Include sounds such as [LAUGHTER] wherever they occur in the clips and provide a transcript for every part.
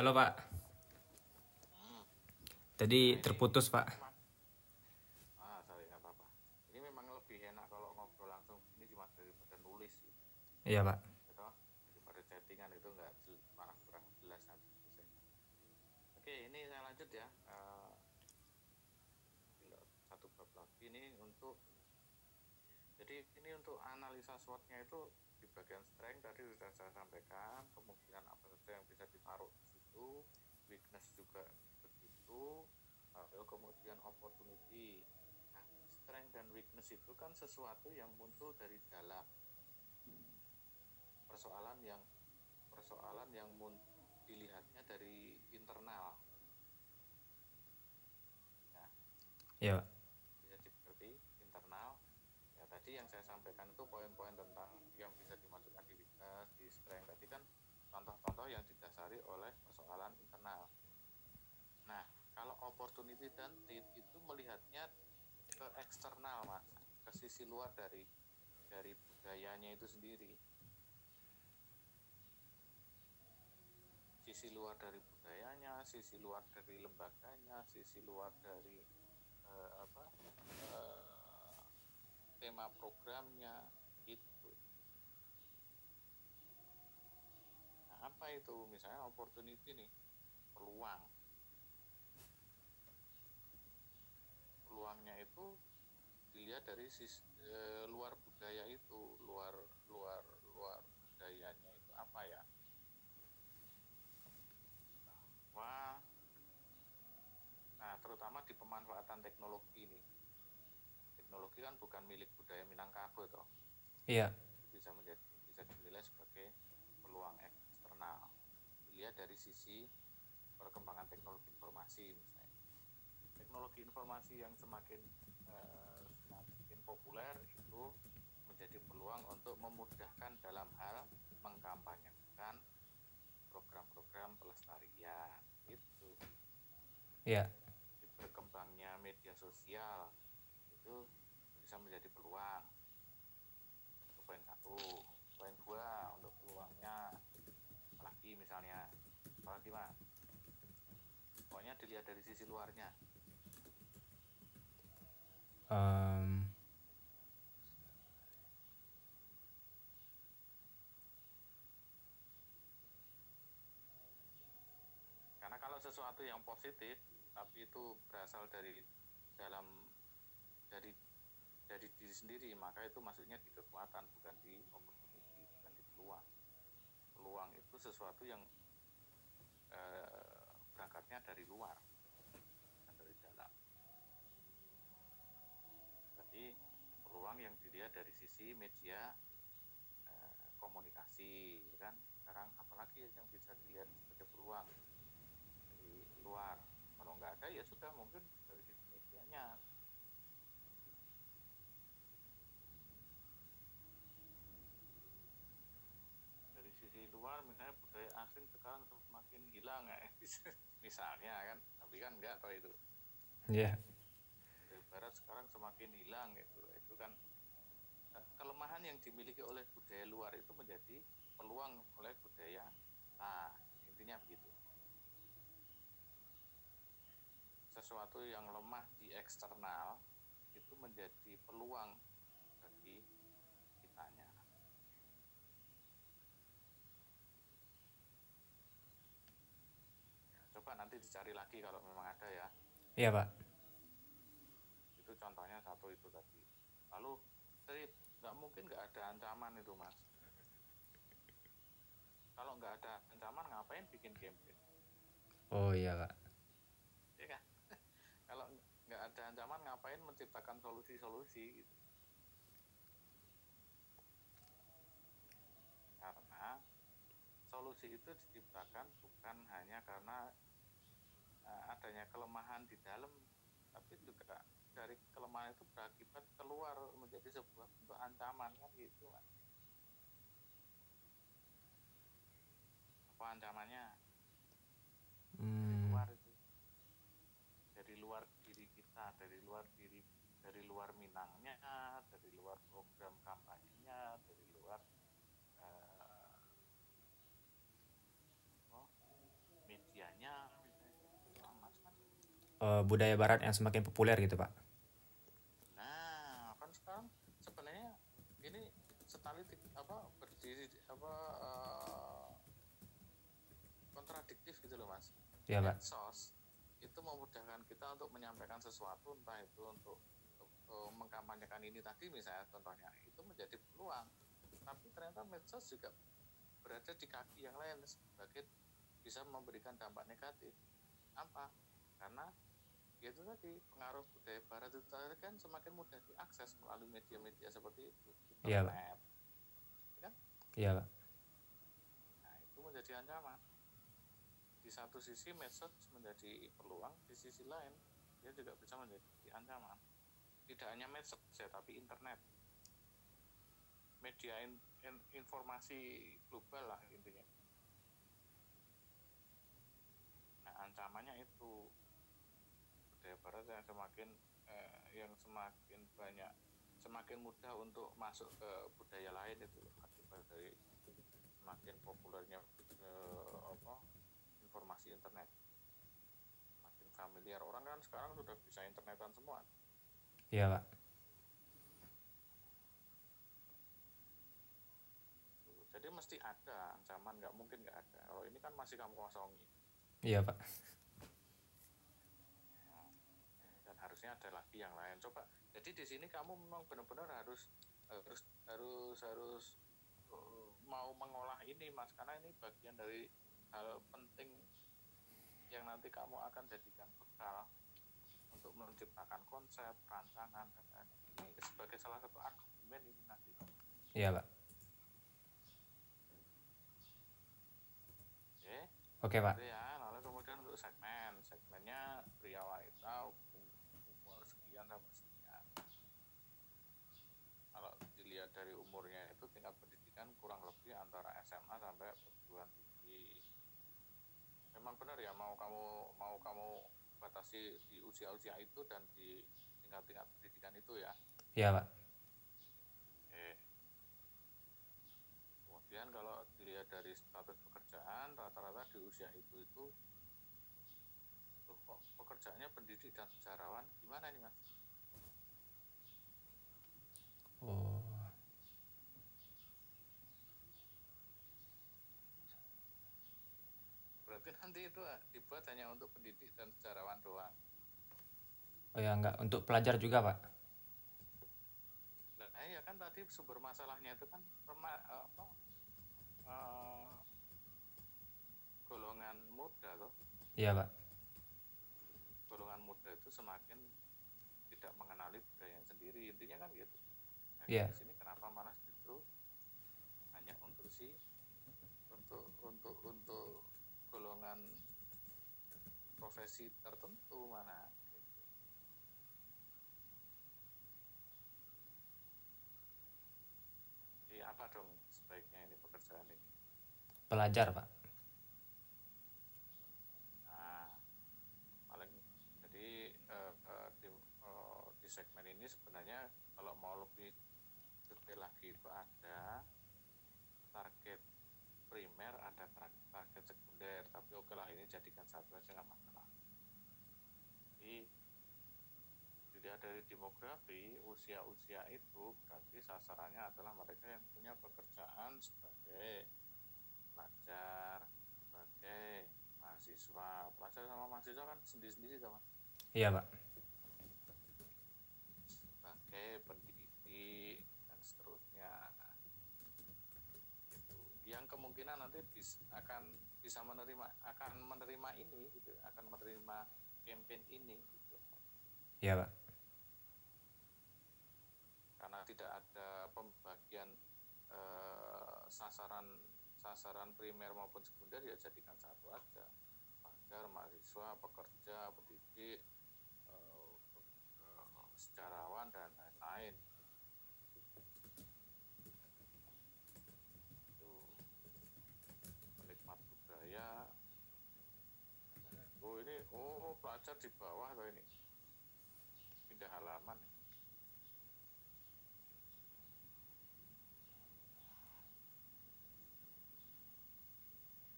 Halo Pak. Tadi terputus Pak. Ah, sorry, nggak apa-apa. Ini memang lebih enak kalau ngobrol langsung. Ini cuma daripada nulis. Iya Pak. Gitu. Daripada chattingan itu nggak malah kurang jelas nanti. Oke, ini saya lanjut ya. Gila, satu bab lagi ini untuk jadi ini untuk analisa SWOT-nya itu di bagian strength tadi sudah saya sampaikan kemungkinan apa saja yang bisa ditaruh di situ weakness juga begitu lalu kemudian opportunity. Nah strength dan weakness itu kan sesuatu yang muncul dari dalam. Persoalan yang persoalan yang dilihatnya dari internal. Iya Pak. bisa dimengerti internal. Ya tadi yang saya sampaikan itu poin-poin tentang yang bisa dimasukkan di weakness di strength. Tadi kan contoh-contoh yang didasari oleh persoalan internal nah kalau opportunity dan need itu melihatnya ke eksternal mas ke sisi luar dari dari budayanya itu sendiri. Sisi luar dari budayanya sisi luar dari lembaganya sisi luar dari eh, apa eh, tema programnya itu nah, apa itu? Misalnya opportunity nih peluang peluangnya itu dilihat dari sis, eh, luar budaya itu luar luar luar budayanya itu apa ya? Wah nah terutama di pemanfaatan teknologi ini. Teknologi kan bukan milik budaya Minangkabau toh. Iya. bisa menjadi bisa dinilai sebagai peluang eksternal. Dilihat dari sisi perkembangan teknologi informasi teknologi informasi yang semakin eh, semakin populer itu menjadi peluang untuk memudahkan dalam hal mengkampanyekan program-program pelestarian itu Iya. berkembangnya media sosial itu bisa menjadi peluang. Itu poin satu poin dua untuk peluangnya. Apalagi misalnya mas? Pokoknya dilihat dari sisi luarnya Em, karena kalau sesuatu yang positif tapi itu berasal dari dalam dari dari diri sendiri maka itu maksudnya di kekuatan bukan di opportunity bukan di peluang. Peluang itu sesuatu yang eh, berangkatnya dari luar bukan dari dalam tapi peluang yang dilihat dari sisi media eh, komunikasi ya kan? Sekarang apalagi yang bisa dilihat sebagai peluang dari luar. Kalau nggak ada ya sudah mungkin dari sisi medianya. Dari sisi luar misalnya budaya asing sekarang semakin hilang ya. [LAUGHS] Misalnya kan? Tapi kan enggak toh itu. Iya. budaya sekarang semakin hilang gitu itu kan eh, kelemahan yang dimiliki oleh budaya luar itu menjadi peluang oleh budaya nah intinya begitu. Sesuatu yang lemah di eksternal itu menjadi peluang bagi kitanya. Ya, coba nanti dicari lagi kalau memang ada ya. Iya Pak. itu contohnya satu itu tadi lalu tadi nggak mungkin nggak ada ancaman itu mas. Kalau nggak ada ancaman ngapain bikin campaign Oh iya Pak. ya kan? [LAUGHS] Kalau nggak ada ancaman ngapain menciptakan solusi-solusi gitu? Karena solusi itu diciptakan bukan hanya karena eh, adanya kelemahan di dalam tapi juga dari kelemahan itu berakibat keluar menjadi sebuah bentuk ancaman kan gitu kan apa ancamannya? Dari Hmm, luar itu. Dari luar diri kita dari luar diri dari luar Minangnya dari luar program kampanyenya dari luar eh, oh, media eh, budaya barat yang semakin populer gitu pak Nah, kan sekarang sebenarnya ini setali ti- apa berdiri apa eh, kontradiktif gitu loh iya pak Medsos itu memudahkan kita untuk menyampaikan sesuatu entah itu untuk, untuk, eh, mengkampanyekan ini tadi misalnya contohnya itu menjadi peluang. Tapi ternyata medsos juga berada di kaki yang lain sebagai bisa memberikan dampak negatif. Apa? Karena ya itu tadi pengaruh budaya barat itu tadi kan semakin mudah diakses melalui media-media seperti itu Iya, Pak. internet iya pak nah itu menjadi ancaman di satu sisi medsos menjadi peluang di sisi lain dia juga bisa menjadi ancaman. Tidak hanya medsos ya tapi internet. Media in- in- informasi global lah intinya. Nah ancamannya itu. Budaya barat yang semakin eh, yang semakin banyak semakin mudah untuk masuk ke budaya lain itu akibat dari semakin populernya eh, apa informasi internet. Makin familiar orang kan sekarang sudah bisa internetan semua. Iya pak. Jadi mesti ada ancaman nggak mungkin nggak ada. Kalau ini kan masih kamu kosongi. Iya pak. Dan harusnya ada lagi yang lain. Coba jadi di sini kamu memang benar-benar harus harus harus harus uh, mau mengolah ini mas. Karena ini bagian dari hal penting yang nanti kamu akan jadikan bekal untuk menciptakan konsep rancangan dan lain-lain. ini sebagai salah satu argumen ini nanti. Iya pak oke. Oke pak. Ya. Lalu kemudian untuk segmen. Segmennya pria wanita umur sekian sampai sekian. Kalau dilihat dari umurnya itu tingkat pendidikan kurang lebih antara SMA sampai memang benar ya mau kamu mau kamu batasi di usia-usia itu dan di tingkat-tingkat pendidikan itu ya iya pak Oke. Kemudian kalau dilihat dari status pekerjaan, rata-rata di usia itu itu Loh, kok pekerjaannya pendidik dan sejarawan gimana nih mas? oh Berarti nanti itu ah, dibuat hanya untuk pendidik dan sejarawan doang. oh ya enggak untuk pelajar juga pak Nah, iya kan tadi sumber masalahnya itu kan rema, eh, apa, eh, golongan muda tuh. iya pak golongan muda itu semakin tidak mengenali budaya sendiri intinya kan gitu nah, Iya. di sini kenapa malah justru hanya untuk si untuk untuk untuk golongan profesi tertentu mana gitu. jadi apa dong sebaiknya ini pekerjaan ini pelajar pak Nah, paling jadi eh, eh, di, eh, di segmen ini sebenarnya kalau mau lebih detail lagi itu ada target primer, ada tar- target sekunder, tapi oke lah ini jadikan satu aja nggak masalah. Jadi dilihat dari demografi usia-usia itu berarti sasarannya adalah mereka yang punya pekerjaan sebagai pelajar, sebagai mahasiswa pelajar sama mahasiswa kan sendiri-sendiri sama iya pak sebagai pendidik dan seterusnya gitu. yang kemungkinan nanti akan bisa menerima akan menerima ini gitu akan menerima campaign ini gitu. Iya pak. Karena tidak ada pembagian eh, sasaran sasaran primer maupun sekunder ya jadikan satu aja. Pelajar mahasiswa pekerja pendidik eh, eh, sejarawan dan lain-lain Itu. penikmat budaya oh ini oh pelajar di bawah atau ini? Pindah halaman.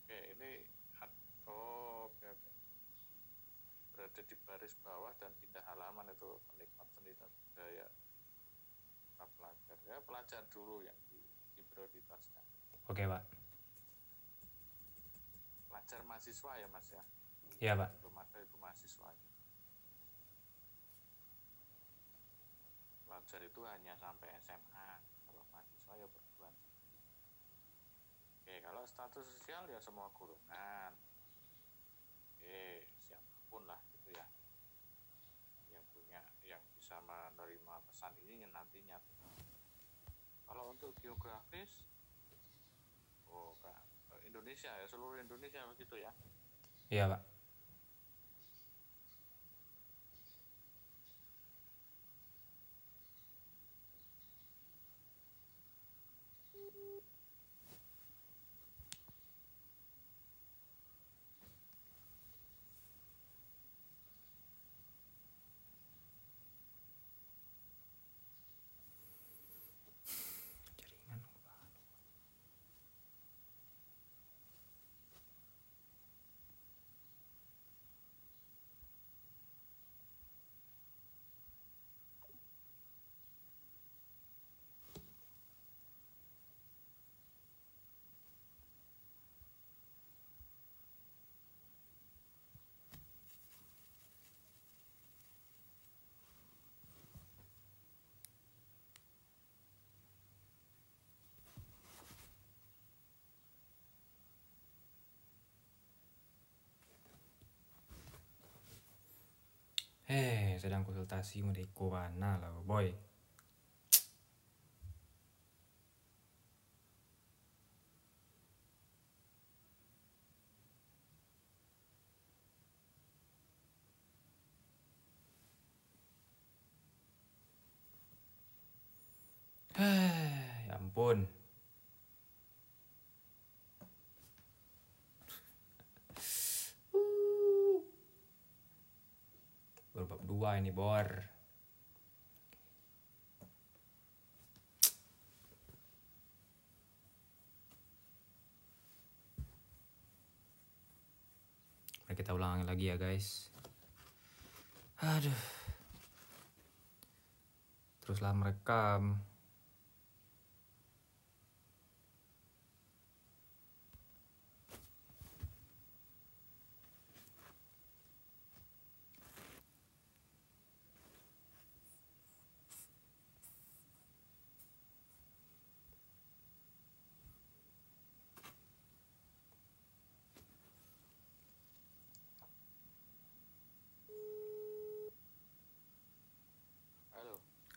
Oke, ini oh, oke oke. berada di baris bawah dan pindah halaman itu penikmat seni dan budaya para pelajar. Ya pelajar dulu yang di, diprioritaskan. Oke, Pak. pelajar mahasiswa ya mas ya Iya, Pak. belum ada itu mahasiswa pelajar itu hanya sampai SMA kalau mahasiswa ya perguruan oke kalau status sosial ya semua golongan. Oke siapa pun lah gitu ya. Yang punya yang bisa menerima pesan ini nantinya. Kalau untuk geografis oh Indonesia ya seluruh Indonesia begitu ya? Iya, Pak. Eh, sedang konsultasi Merdeka mana lah, boy. Eh, ya ampun. Baru bab dua ini, Bor. Mari kita ulangi lagi ya, guys. Aduh. Teruslah merekam.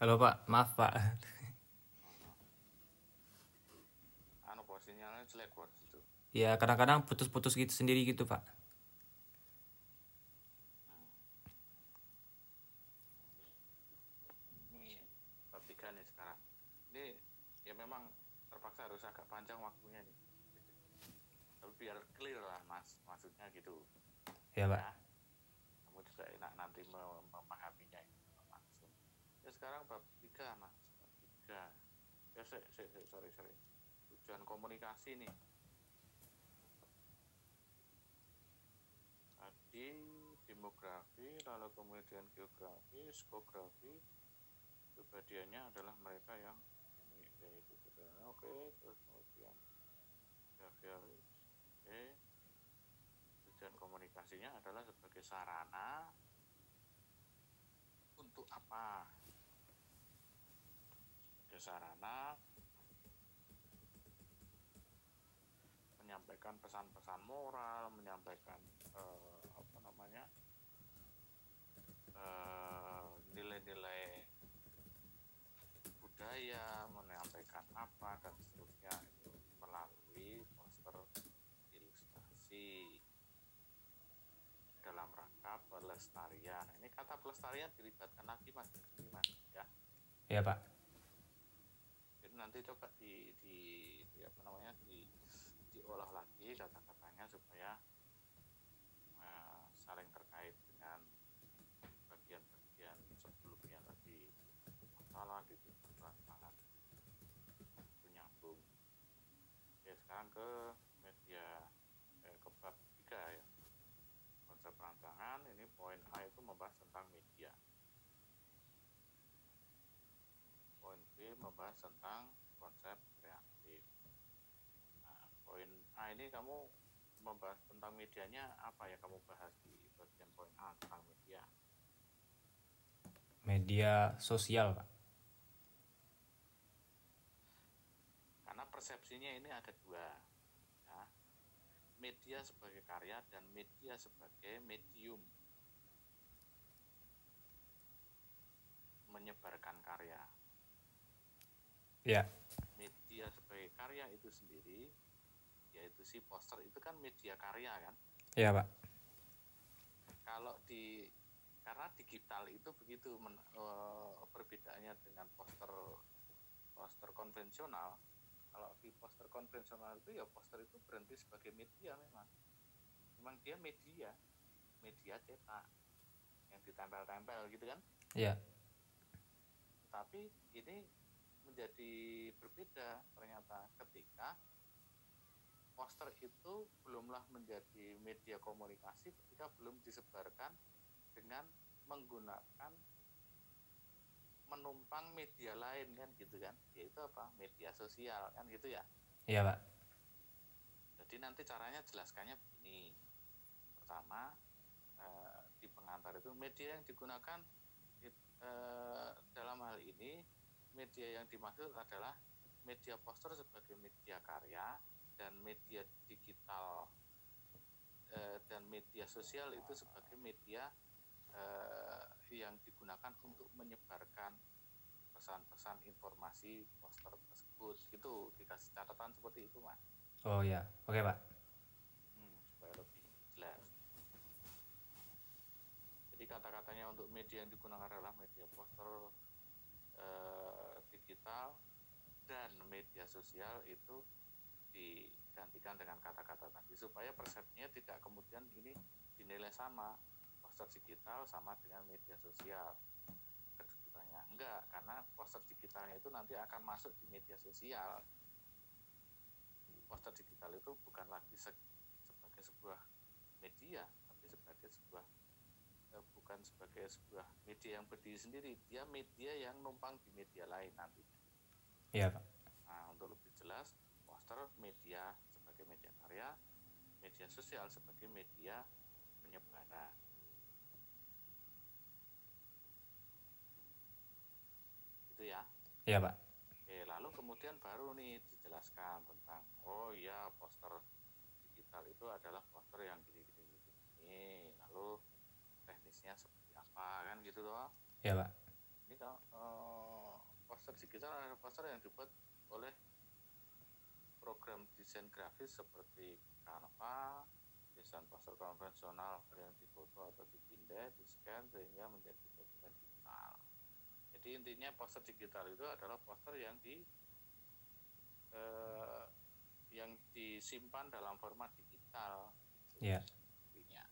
Halo Pak. Maaf, Pak. anu bos sinyalnya jelek bos itu Ya, kadang-kadang putus-putus gitu sendiri gitu, Pak. ini tiga nih sekarang ini ya memang terpaksa harus agak panjang waktunya nih tapi biar clear lah mas maksudnya gitu Ya, Pak. ya kamu juga enak nanti mem- memahaminya itu langsung ya sekarang bab tiga mas. Bab tiga. Ya se, se, se, sorry sorry. Tujuan komunikasi nih. Tadi demografi lalu kemudian geografi skografi kepribadiannya adalah mereka yang ini yaitu oke terus kemudian behavioris oke. Tujuan komunikasinya adalah sebagai sarana untuk apa sebagai sarana menyampaikan pesan-pesan moral menyampaikan eh, apa namanya eh, nilai-nilai budaya menyampaikan apa dan seterusnya itu melalui poster ilustrasi dalam rangka pelestarian. Ini kata pelestarian dilibatkan lagi mas. Ini mas ya. Ya, Pak. Nanti coba di, di, di apa namanya di diolah lagi kata-katanya supaya eh, saling terkait dengan bagian-bagian sebelumnya tadi. Masalah di perasaan itu nyambung. Ya sekarang ke media eh, ke bab tiga ya konsep perancangan ini poin A itu membahas tentang media. Poin B membahas tentang konsep kreatif. Nah, poin A ini kamu membahas tentang medianya apa ya kamu bahas di bagian poin A tentang media? Media sosial, Pak. Karena persepsinya ini ada dua. Ya. Media sebagai karya dan media sebagai medium menyebarkan karya. Ya, Media sebagai karya itu sendiri, yaitu si poster itu kan media karya kan. ya Pak. Kalau di karena digital itu begitu men- eh, perbedaannya dengan poster poster konvensional. Kalau di poster konvensional itu ya poster itu berhenti sebagai media memang. Memang dia media, media cetak yang ditempel-tempel gitu kan. Ya, Tapi ini menjadi berbeda ternyata ketika poster itu belumlah menjadi media komunikasi ketika belum disebarkan dengan menggunakan menumpang media lain kan gitu kan? Yaitu apa? Media sosial kan gitu ya? Iya Pak. jadi nanti caranya jelaskannya begini. Pertama eh, di pengantar itu media yang digunakan eh, dalam hal ini media yang dimaksud adalah media poster sebagai media karya dan media digital eh, dan media sosial itu sebagai media eh, yang digunakan untuk menyebarkan pesan-pesan informasi poster tersebut gitu dikasih catatan seperti itu mas Oh ya, oke Pak. Hmm, supaya lebih jelas. Jadi kata-katanya untuk media yang digunakan adalah media poster eh, digital dan media sosial itu digantikan dengan kata-kata tadi supaya persepsinya tidak kemudian ini dinilai sama poster digital sama dengan media sosial. Kedudukannya enggak karena poster digitalnya itu nanti akan masuk di media sosial. Poster digital itu bukan lagi se- sebagai sebuah media tapi sebagai sebuah bukan sebagai sebuah media yang berdiri sendiri dia media yang numpang di media lain nantinya Iya Pak. nah untuk lebih jelas poster media sebagai media karya media sosial sebagai media penyebaran gitu ya Iya Pak. Oke, lalu kemudian baru nih dijelaskan tentang oh iya poster digital itu adalah poster yang gini gini gini, gini. lalu teknisnya seperti apa kan gitu loh. Iya Pak. Ini kalau eh, poster digital adalah poster yang dibuat oleh program desain grafis seperti Canva, desain poster konvensional yang difoto atau dipindah, di scan sehingga menjadi dokumen digital. Jadi intinya poster digital itu adalah poster yang di eh, yang disimpan dalam format digital. Iya. Intinya.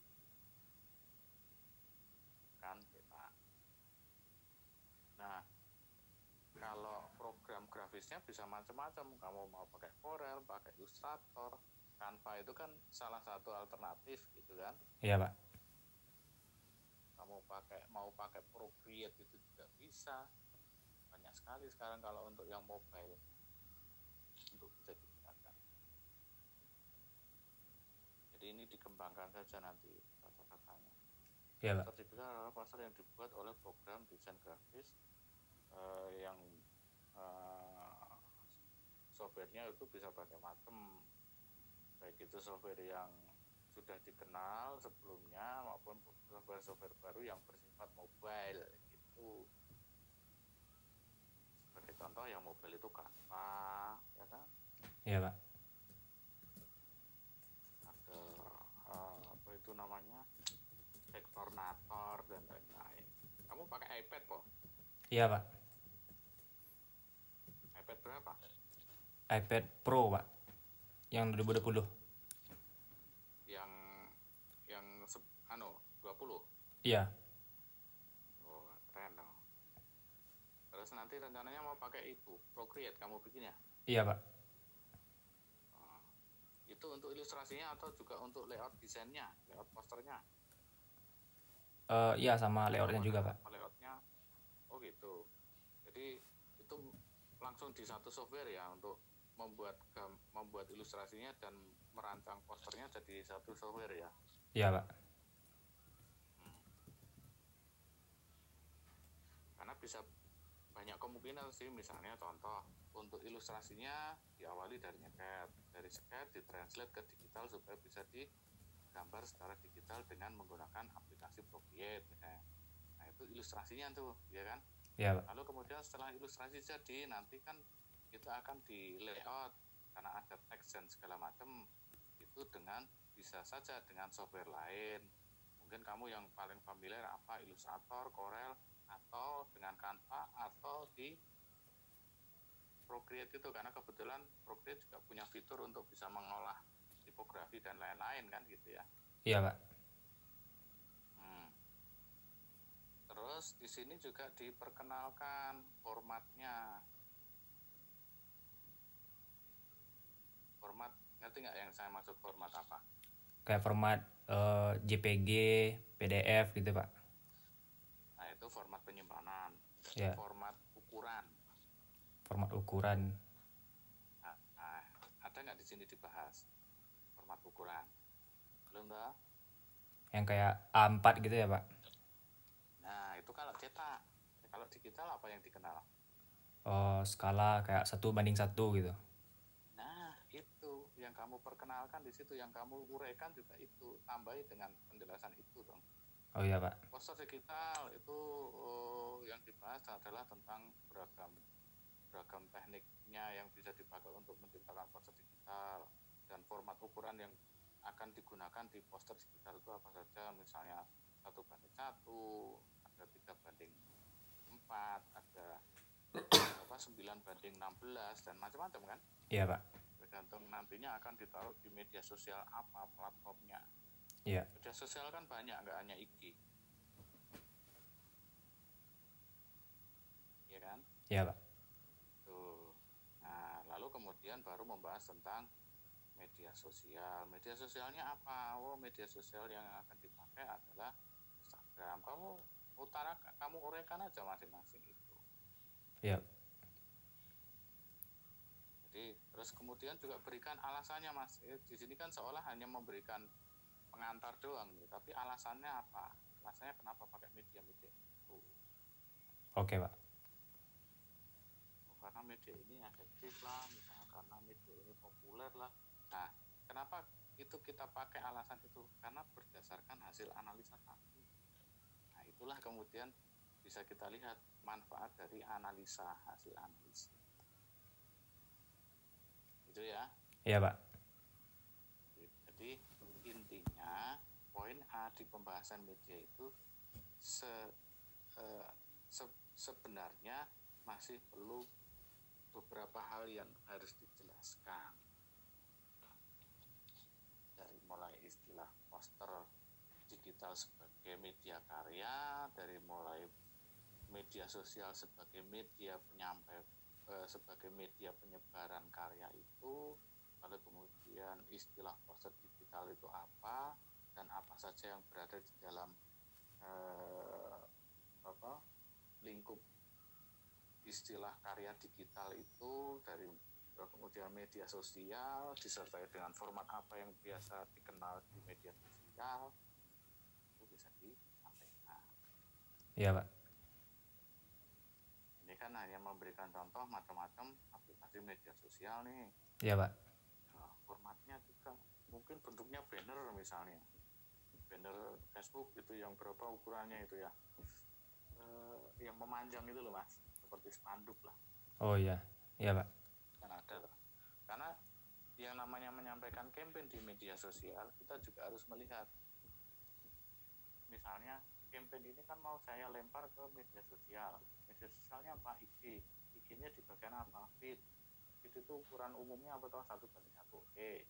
Kan cetak. Nah, kalau program grafisnya bisa macam-macam. Kamu mau pakai Corel, pakai Illustrator, Canva itu kan salah satu alternatif gitu kan. Iya Pak. Kamu pakai mau pakai Procreate itu juga bisa. Banyak sekali sekarang kalau untuk yang mobile untuk bisa digunakan. Jadi ini dikembangkan saja nanti kata-katanya. Iya Pak. Sertifikat adalah pasar yang dibuat oleh program desain grafis eh, yang eh, softwarenya itu bisa macam-macam baik itu software yang sudah dikenal sebelumnya maupun software-software baru yang bersifat mobile gitu. Sebagai contoh yang mobile itu Canva ya kan? Iya Pak. ada eh, apa itu namanya? Vectornator dan lain-lain. Kamu pakai iPad kok? Iya Pak. Berapa iPad Pro Pak. Yang 2020. yang yang anu 20 Iya. oh keren dong terus nanti rencananya mau pakai itu Procreate kamu bikinnya Iya Pak. Oh. itu untuk ilustrasinya atau juga untuk layout desainnya layout posternya Eh, iya sama layoutnya juga pak. layoutnya oh gitu jadi itu langsung di satu software ya untuk membuat membuat ilustrasinya dan merancang posternya jadi satu software ya. Iya pak. karena bisa banyak kemungkinan sih misalnya contoh untuk ilustrasinya diawali dari nyeket dari sket ditranslate ke digital supaya bisa digambar secara digital dengan menggunakan aplikasi Procreate misalnya. Nah itu ilustrasinya tuh ya kan Iya pak. lalu kemudian setelah ilustrasi jadi nanti kan itu akan di layout karena ada teks dan segala macam itu dengan bisa saja dengan software lain mungkin kamu yang paling familiar apa Illustrator, Corel atau dengan Canva atau di Procreate itu karena kebetulan Procreate juga punya fitur untuk bisa mengolah tipografi dan lain-lain kan gitu ya Iya pak. Hmm. Terus di sini juga diperkenalkan formatnya. Format ngerti nggak yang saya maksud format apa? Kayak format eh, JPG, PDF gitu pak. Nah itu format penyimpanan, Iya. format ukuran. Format ukuran. Nah, nah, ada nggak di sini dibahas format ukuran? Belum dah? Yang kayak A4 gitu ya pak. Kalau cetak, kalau digital apa yang dikenal? Oh skala kayak satu banding satu gitu. Nah, itu yang kamu perkenalkan di situ, yang kamu uraikan juga itu, tambahi dengan penjelasan itu dong. Oh iya pak. Poster digital itu oh, yang dibahas adalah tentang beragam beragam tekniknya yang bisa dipakai untuk menciptakan poster digital dan format ukuran yang akan digunakan di poster digital itu apa saja, misalnya satu banding satu, ada tiga banding empat, ada apa sembilan banding 16 dan macam-macam kan? Iya pak. tergantung nantinya akan ditaruh di media sosial apa platformnya. Iya. media sosial kan banyak nggak hanya IG ya kan? Iya pak. tuh. Nah lalu kemudian baru membahas tentang media sosial. Media sosialnya apa? Oh media sosial yang akan dipakai adalah Instagram. Kamu utara kamu uraikan aja masing-masing itu Iya. Jadi terus kemudian juga berikan alasannya mas. Eh, Di sini kan seolah hanya memberikan pengantar doang, nih, tapi alasannya apa? Alasannya kenapa pakai media-media itu? Oke pak. Oh, karena media ini efektif lah, misalnya karena media ini populer lah. Nah, kenapa itu kita pakai alasan itu? Karena berdasarkan hasil analisa tadi. Itulah kemudian bisa kita lihat manfaat dari analisa hasil analisa. Itu ya. Iya pak. Jadi intinya poin A di pembahasan media itu se, eh, se- sebenarnya masih perlu beberapa hal yang harus dijelaskan. Dari mulai istilah poster digital sebagai media karya, dari mulai media sosial sebagai media penyampai eh, sebagai media penyebaran karya itu lalu kemudian istilah poster digital itu apa dan apa saja yang berada di dalam eh, apa lingkup istilah karya digital itu dari lalu kemudian media sosial disertai dengan format apa yang biasa dikenal di media sosial itu bisa disampaikan Iya pak. ini kan hanya memberikan contoh macam-macam aplikasi media sosial nih Iya pak. Nah, formatnya juga mungkin bentuknya banner misalnya banner Facebook itu yang berapa ukurannya itu ya Eh, yang memanjang itu loh mas seperti spanduk lah Oh iya. Iya pak. kan ada loh karena yang namanya menyampaikan campaign di media sosial kita juga harus melihat misalnya campaign ini kan mau saya lempar ke media sosial. Media sosialnya apa? IG IG nya di bagian apa? Feed. Itu ukuran umumnya apa tahu satu banding satu. Oke.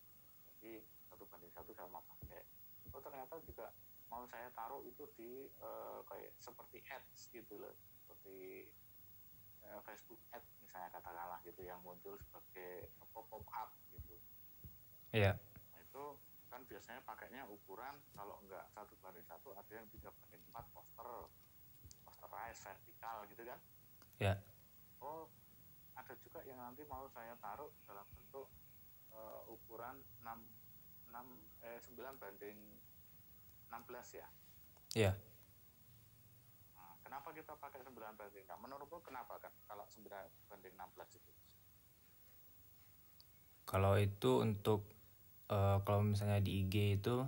Jadi satu banding satu sama pakai. Oh ternyata juga mau saya taruh itu di eh, kayak seperti ads gitu loh. Seperti eh, Facebook ad misalnya katakanlah gitu yang muncul sebagai pop up gitu. Iya. nah itu kan biasanya pakainya ukuran kalau enggak satu banding satu ada yang tiga banding empat poster posterize vertikal gitu kan Ya. oh ada juga yang nanti mau saya taruh dalam bentuk eh, ukuran 6 6 eh 9 banding 16 ya Iya. Nah, kenapa kita pakai 9 banding 6 menurutmu kenapa kan kalau 9 banding 16 itu Kalau itu untuk eh, kalau misalnya di IG itu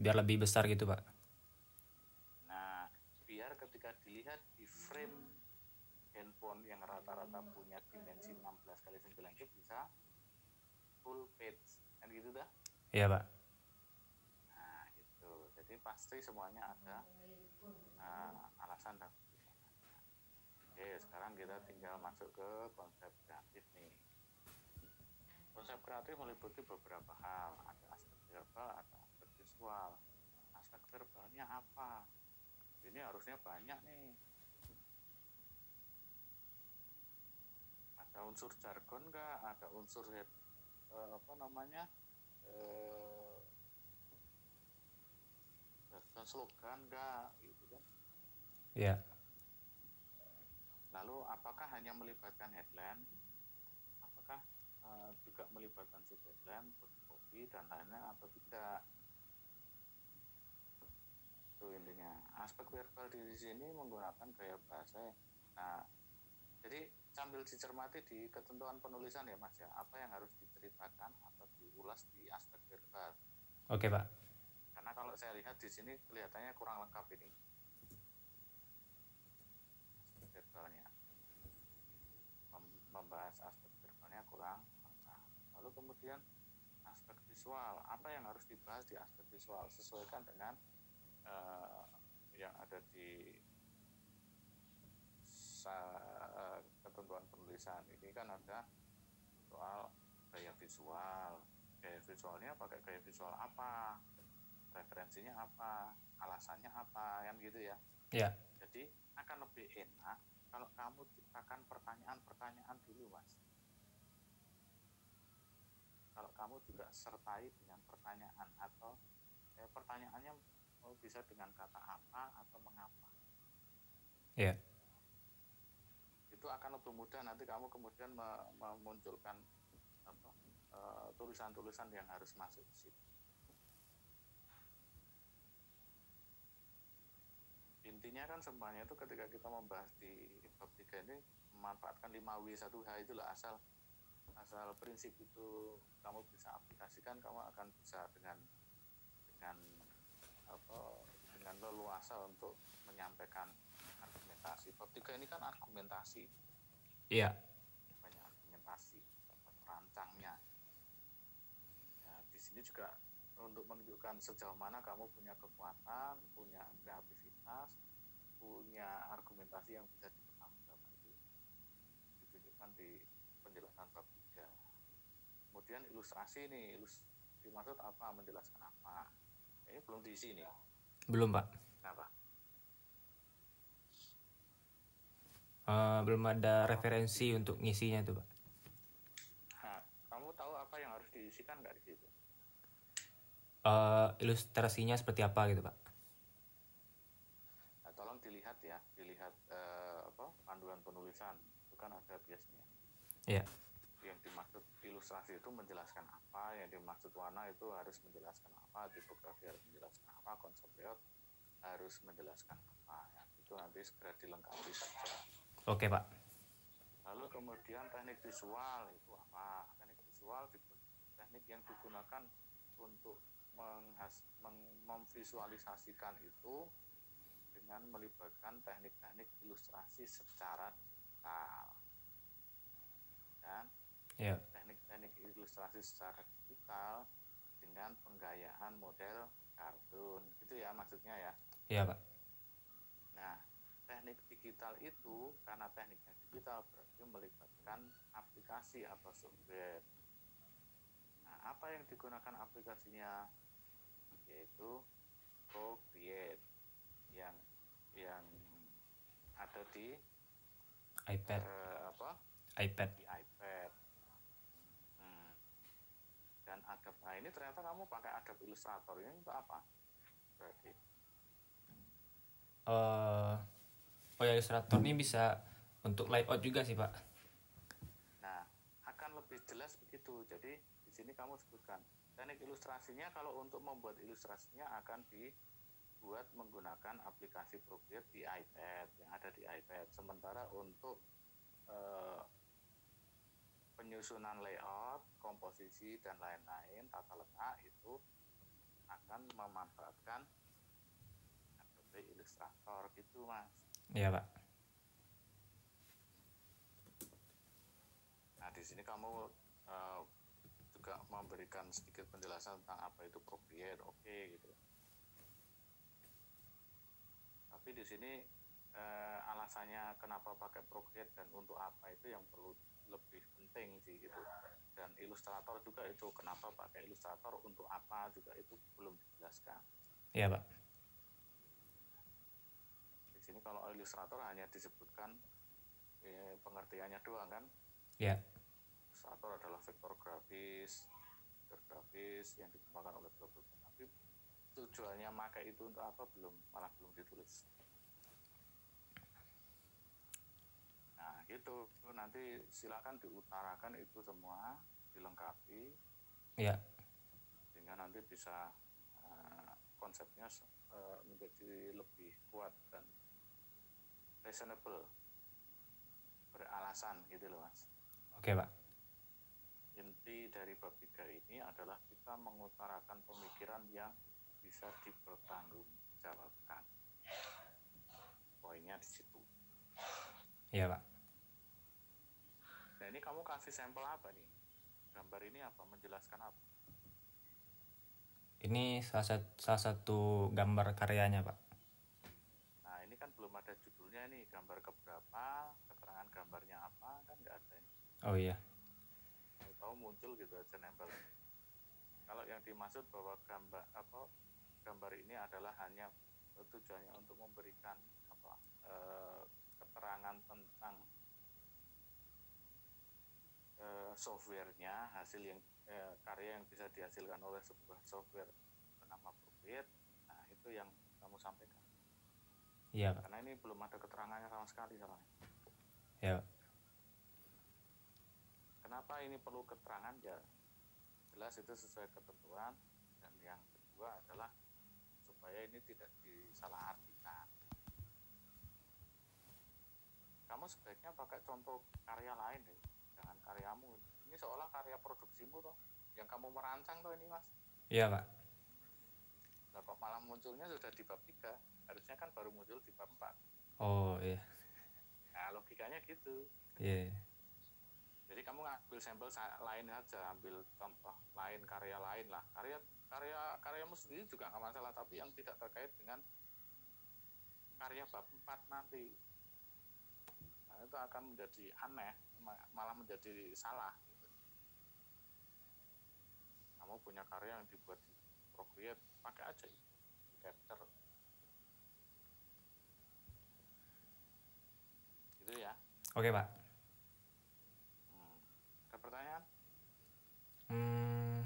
biar lebih besar gitu, Pak. Nah, biar ketika dilihat di frame handphone yang rata-rata punya dimensi 16 kali 9 itu bisa full page. Kan gitu dah? Iya, Pak. Nah, gitu. Jadi pasti semuanya ada uh, alasan dan. Oke, sekarang kita tinggal masuk ke konsep. Konsep kreatif meliputi beberapa hal. Ada aspek verbal, ada aspek visual. Aspek verbalnya apa? Ini harusnya banyak nih. Ada unsur jargon nggak? Ada unsur eh, apa namanya? Eh, dan slogan enggak gitu kan Iya. lalu apakah hanya melibatkan headline juga melibatkan headline kopi dan lainnya atau tidak. Itu intinya. Aspek verbal di sini menggunakan gaya bahasa. Nah jadi sambil dicermati di ketentuan penulisan ya mas ya. Apa yang harus diceritakan atau diulas di aspek verbal. Oke, Pak. karena kalau saya lihat di sini kelihatannya kurang lengkap ini. Aspek verbalnya. Mem- membahas aspek verbalnya kurang lalu kemudian aspek visual. Apa yang harus dibahas di aspek visual? Sesuaikan dengan eh, yang ada di sa- eh, ketentuan penulisan. Ini kan ada soal gaya visual. Gaya visualnya pakai gaya visual apa? Referensinya apa? Alasannya apa? Kan gitu ya. Iya. jadi akan lebih enak kalau kamu ciptakan pertanyaan-pertanyaan dulu mas kalau kamu juga sertai dengan pertanyaan atau eh, pertanyaannya mau bisa dengan kata apa atau mengapa Iya. itu akan lebih mudah nanti kamu kemudian me- memunculkan apa, eh, tulisan-tulisan yang harus masuk di situ intinya kan semuanya itu ketika kita membahas di bab 3 ini memanfaatkan 5W 1H itulah asal asal prinsip itu kamu bisa aplikasikan kamu akan bisa dengan dengan apa dengan leluasa untuk menyampaikan argumentasi. Bab 3 ini kan argumentasi. Iya. banyak argumentasi rancangnya nah, di sini juga untuk menunjukkan sejauh mana kamu punya kekuatan punya kreativitas punya argumentasi yang bisa dipertanggungjawabkan. Itu ditunjukkan di penjelasan bab 3 kemudian ilustrasi nih ilus dimaksud apa menjelaskan apa ini belum diisi nih Belum, Pak. kenapa Eh, belum ada referensi untuk ngisinya tuh, Pak. nah, kamu tahu apa yang harus diisikan nggak di situ Eh, ilustrasinya seperti apa gitu, Pak? Nah, tolong dilihat ya, dilihat eh, apa panduan penulisan itu kan ada biasanya. Iya. Yang dimaksud ilustrasi itu menjelaskan apa, yang dimaksud warna itu harus menjelaskan apa, tipografi harus menjelaskan apa, konsep layout harus menjelaskan apa. Ya, itu nanti segera dilengkapi saja. Oke, Pak. Lalu kemudian teknik visual itu apa? Teknik visual teknik yang digunakan untuk menghas, meng- memvisualisasikan itu dengan melibatkan teknik-teknik ilustrasi secara digital. Dan Iya. teknik-teknik ilustrasi secara digital dengan penggayaan model kartun. Gitu ya maksudnya ya. Iya, Pak. Nah, teknik digital itu karena tekniknya digital berarti melibatkan aplikasi atau software. Nah, apa yang digunakan aplikasinya? Yaitu Procreate yang yang ada di iPad, eh, apa? iPad. Di iPad. Adobe. Nah ini ternyata kamu pakai Adobe Illustrator ini untuk apa? Berarti. eh oh ya Illustrator ini bisa untuk layout juga sih pak Nah akan lebih jelas begitu. Jadi di sini kamu sebutkan teknik ilustrasinya kalau untuk membuat ilustrasinya akan dibuat menggunakan aplikasi Procreate di iPad yang ada di iPad. Sementara untuk eh, penyusunan layout, komposisi dan lain-lain tata letak itu akan memanfaatkan Adobe Illustrator gitu mas. iya pak Nah di sini kamu eh, juga memberikan sedikit penjelasan tentang apa itu Procreate, oke gitu. Tapi di sini eh, alasannya kenapa pakai Procreate dan untuk apa itu yang perlu lebih penting sih gitu. Dan Illustrator juga itu kenapa pakai Illustrator untuk apa juga itu belum dijelaskan. iya pak Di sini kalau Illustrator hanya disebutkan eh, pengertiannya doang kan. iya Illustrator adalah vektor grafis, vektor grafis yang dikembangkan oleh bla. Tapi tujuannya pakai itu untuk apa belum malah belum ditulis. Gitu nanti silakan diutarakan itu semua dilengkapi iya sehingga nanti bisa eh, konsepnya eh, menjadi lebih kuat dan reasonable beralasan gitu loh mas. oke pak inti dari bab 3 ini adalah kita mengutarakan pemikiran yang bisa dipertanggungjawabkan. Poinnya di situ. iya pak ini kamu kasih sampel apa nih? Gambar ini apa? Menjelaskan apa? ini salah satu salah satu gambar karyanya pak Nah ini kan belum ada judulnya nih. Gambar keberapa? Keterangan gambarnya apa? Kan nggak ada ini. oh iya Tahu muncul gitu aja nempel. Kalau yang dimaksud bahwa gambar apa gambar ini adalah hanya tujuannya untuk memberikan apa eh, keterangan tentang eh, softwarenya hasil yang eh, karya yang bisa dihasilkan oleh sebuah software bernama Procreate nah itu yang kamu sampaikan. Iya pak. Karena ini belum ada keterangannya sama sekali iya pak kenapa ini perlu keterangan? Ya jelas itu sesuai ketentuan dan yang kedua adalah supaya ini tidak disalahartikan. Kamu sebaiknya pakai contoh karya lain deh jangan karyamu. Ini seolah karya produksimu toh yang kamu merancang toh ini mas. Iya pak. Nah kok malah munculnya sudah di bab 3 harusnya kan baru muncul di bab 4 oh iya. Nah logikanya gitu. Iya. Jadi kamu ngambil sampel sa- lain aja ambil contoh lain karya lain lah. Karya karya karyamu sendiri juga nggak masalah tapi yang tidak terkait dengan karya bab 4 nanti. Nah itu akan menjadi aneh malah menjadi salah gitu. kamu punya karya yang dibuat di Procreate pakai aja di capture. Gitu ya. Oke pak. Hmm. ada pertanyaan? Hmm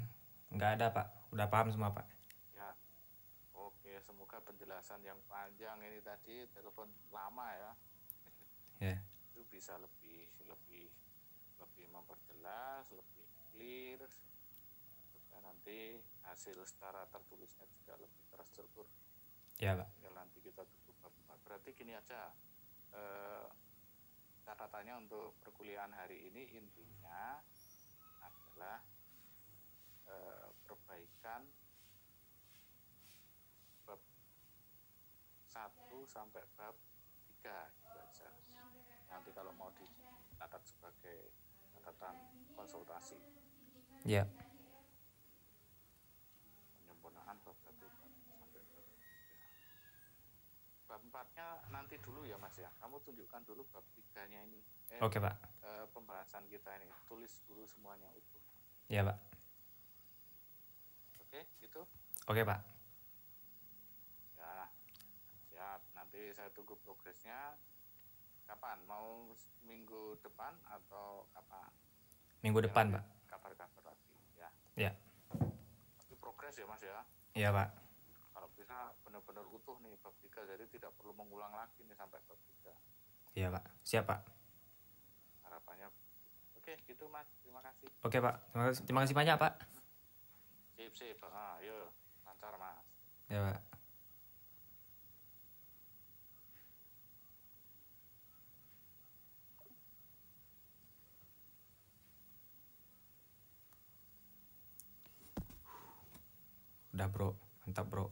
nggak ada pak. Udah paham semua pak. Ya, oke. Semoga penjelasan yang panjang ini tadi telepon lama ya, ya itu bisa lebih lebih lebih memperjelas, lebih clear, supaya nanti hasil secara tertulisnya juga lebih terstruktur. ya pak Tinggal nanti kita tutup bab. Berarti gini aja, eh, catatannya untuk perkuliahan hari ini intinya adalah eh, perbaikan bab 1 sampai bab 3 aja. Nanti kalau mau dicatat sebagai catatan konsultasi ya penyempurnaan bab 1 sampai bab 3. Bab 4-nya nanti dulu ya Mas ya. Kamu tunjukkan dulu bab 3-nya ini. Eh, oke pak eh, pembahasan kita ini. Tulis dulu semuanya utuh. ya pak Oke, gitu. oke pak Ya, siap. Nanti saya tunggu progresnya. Kapan? Mau minggu depan atau kapan? minggu depan pak Kabar-kabar lagi. Ya. ya progres ya mas ya Iya pak. kalau bisa benar-benar utuh nih bab 3 jadi tidak perlu mengulang lagi nih sampai bab 3 Iya pak. Siap pak. harapannya oke gitu mas terima kasih Oke pak. Terima kasih, terima kasih banyak pak. sip sip ah yuk lancar mas Ya pak. Udah bro, mantap bro.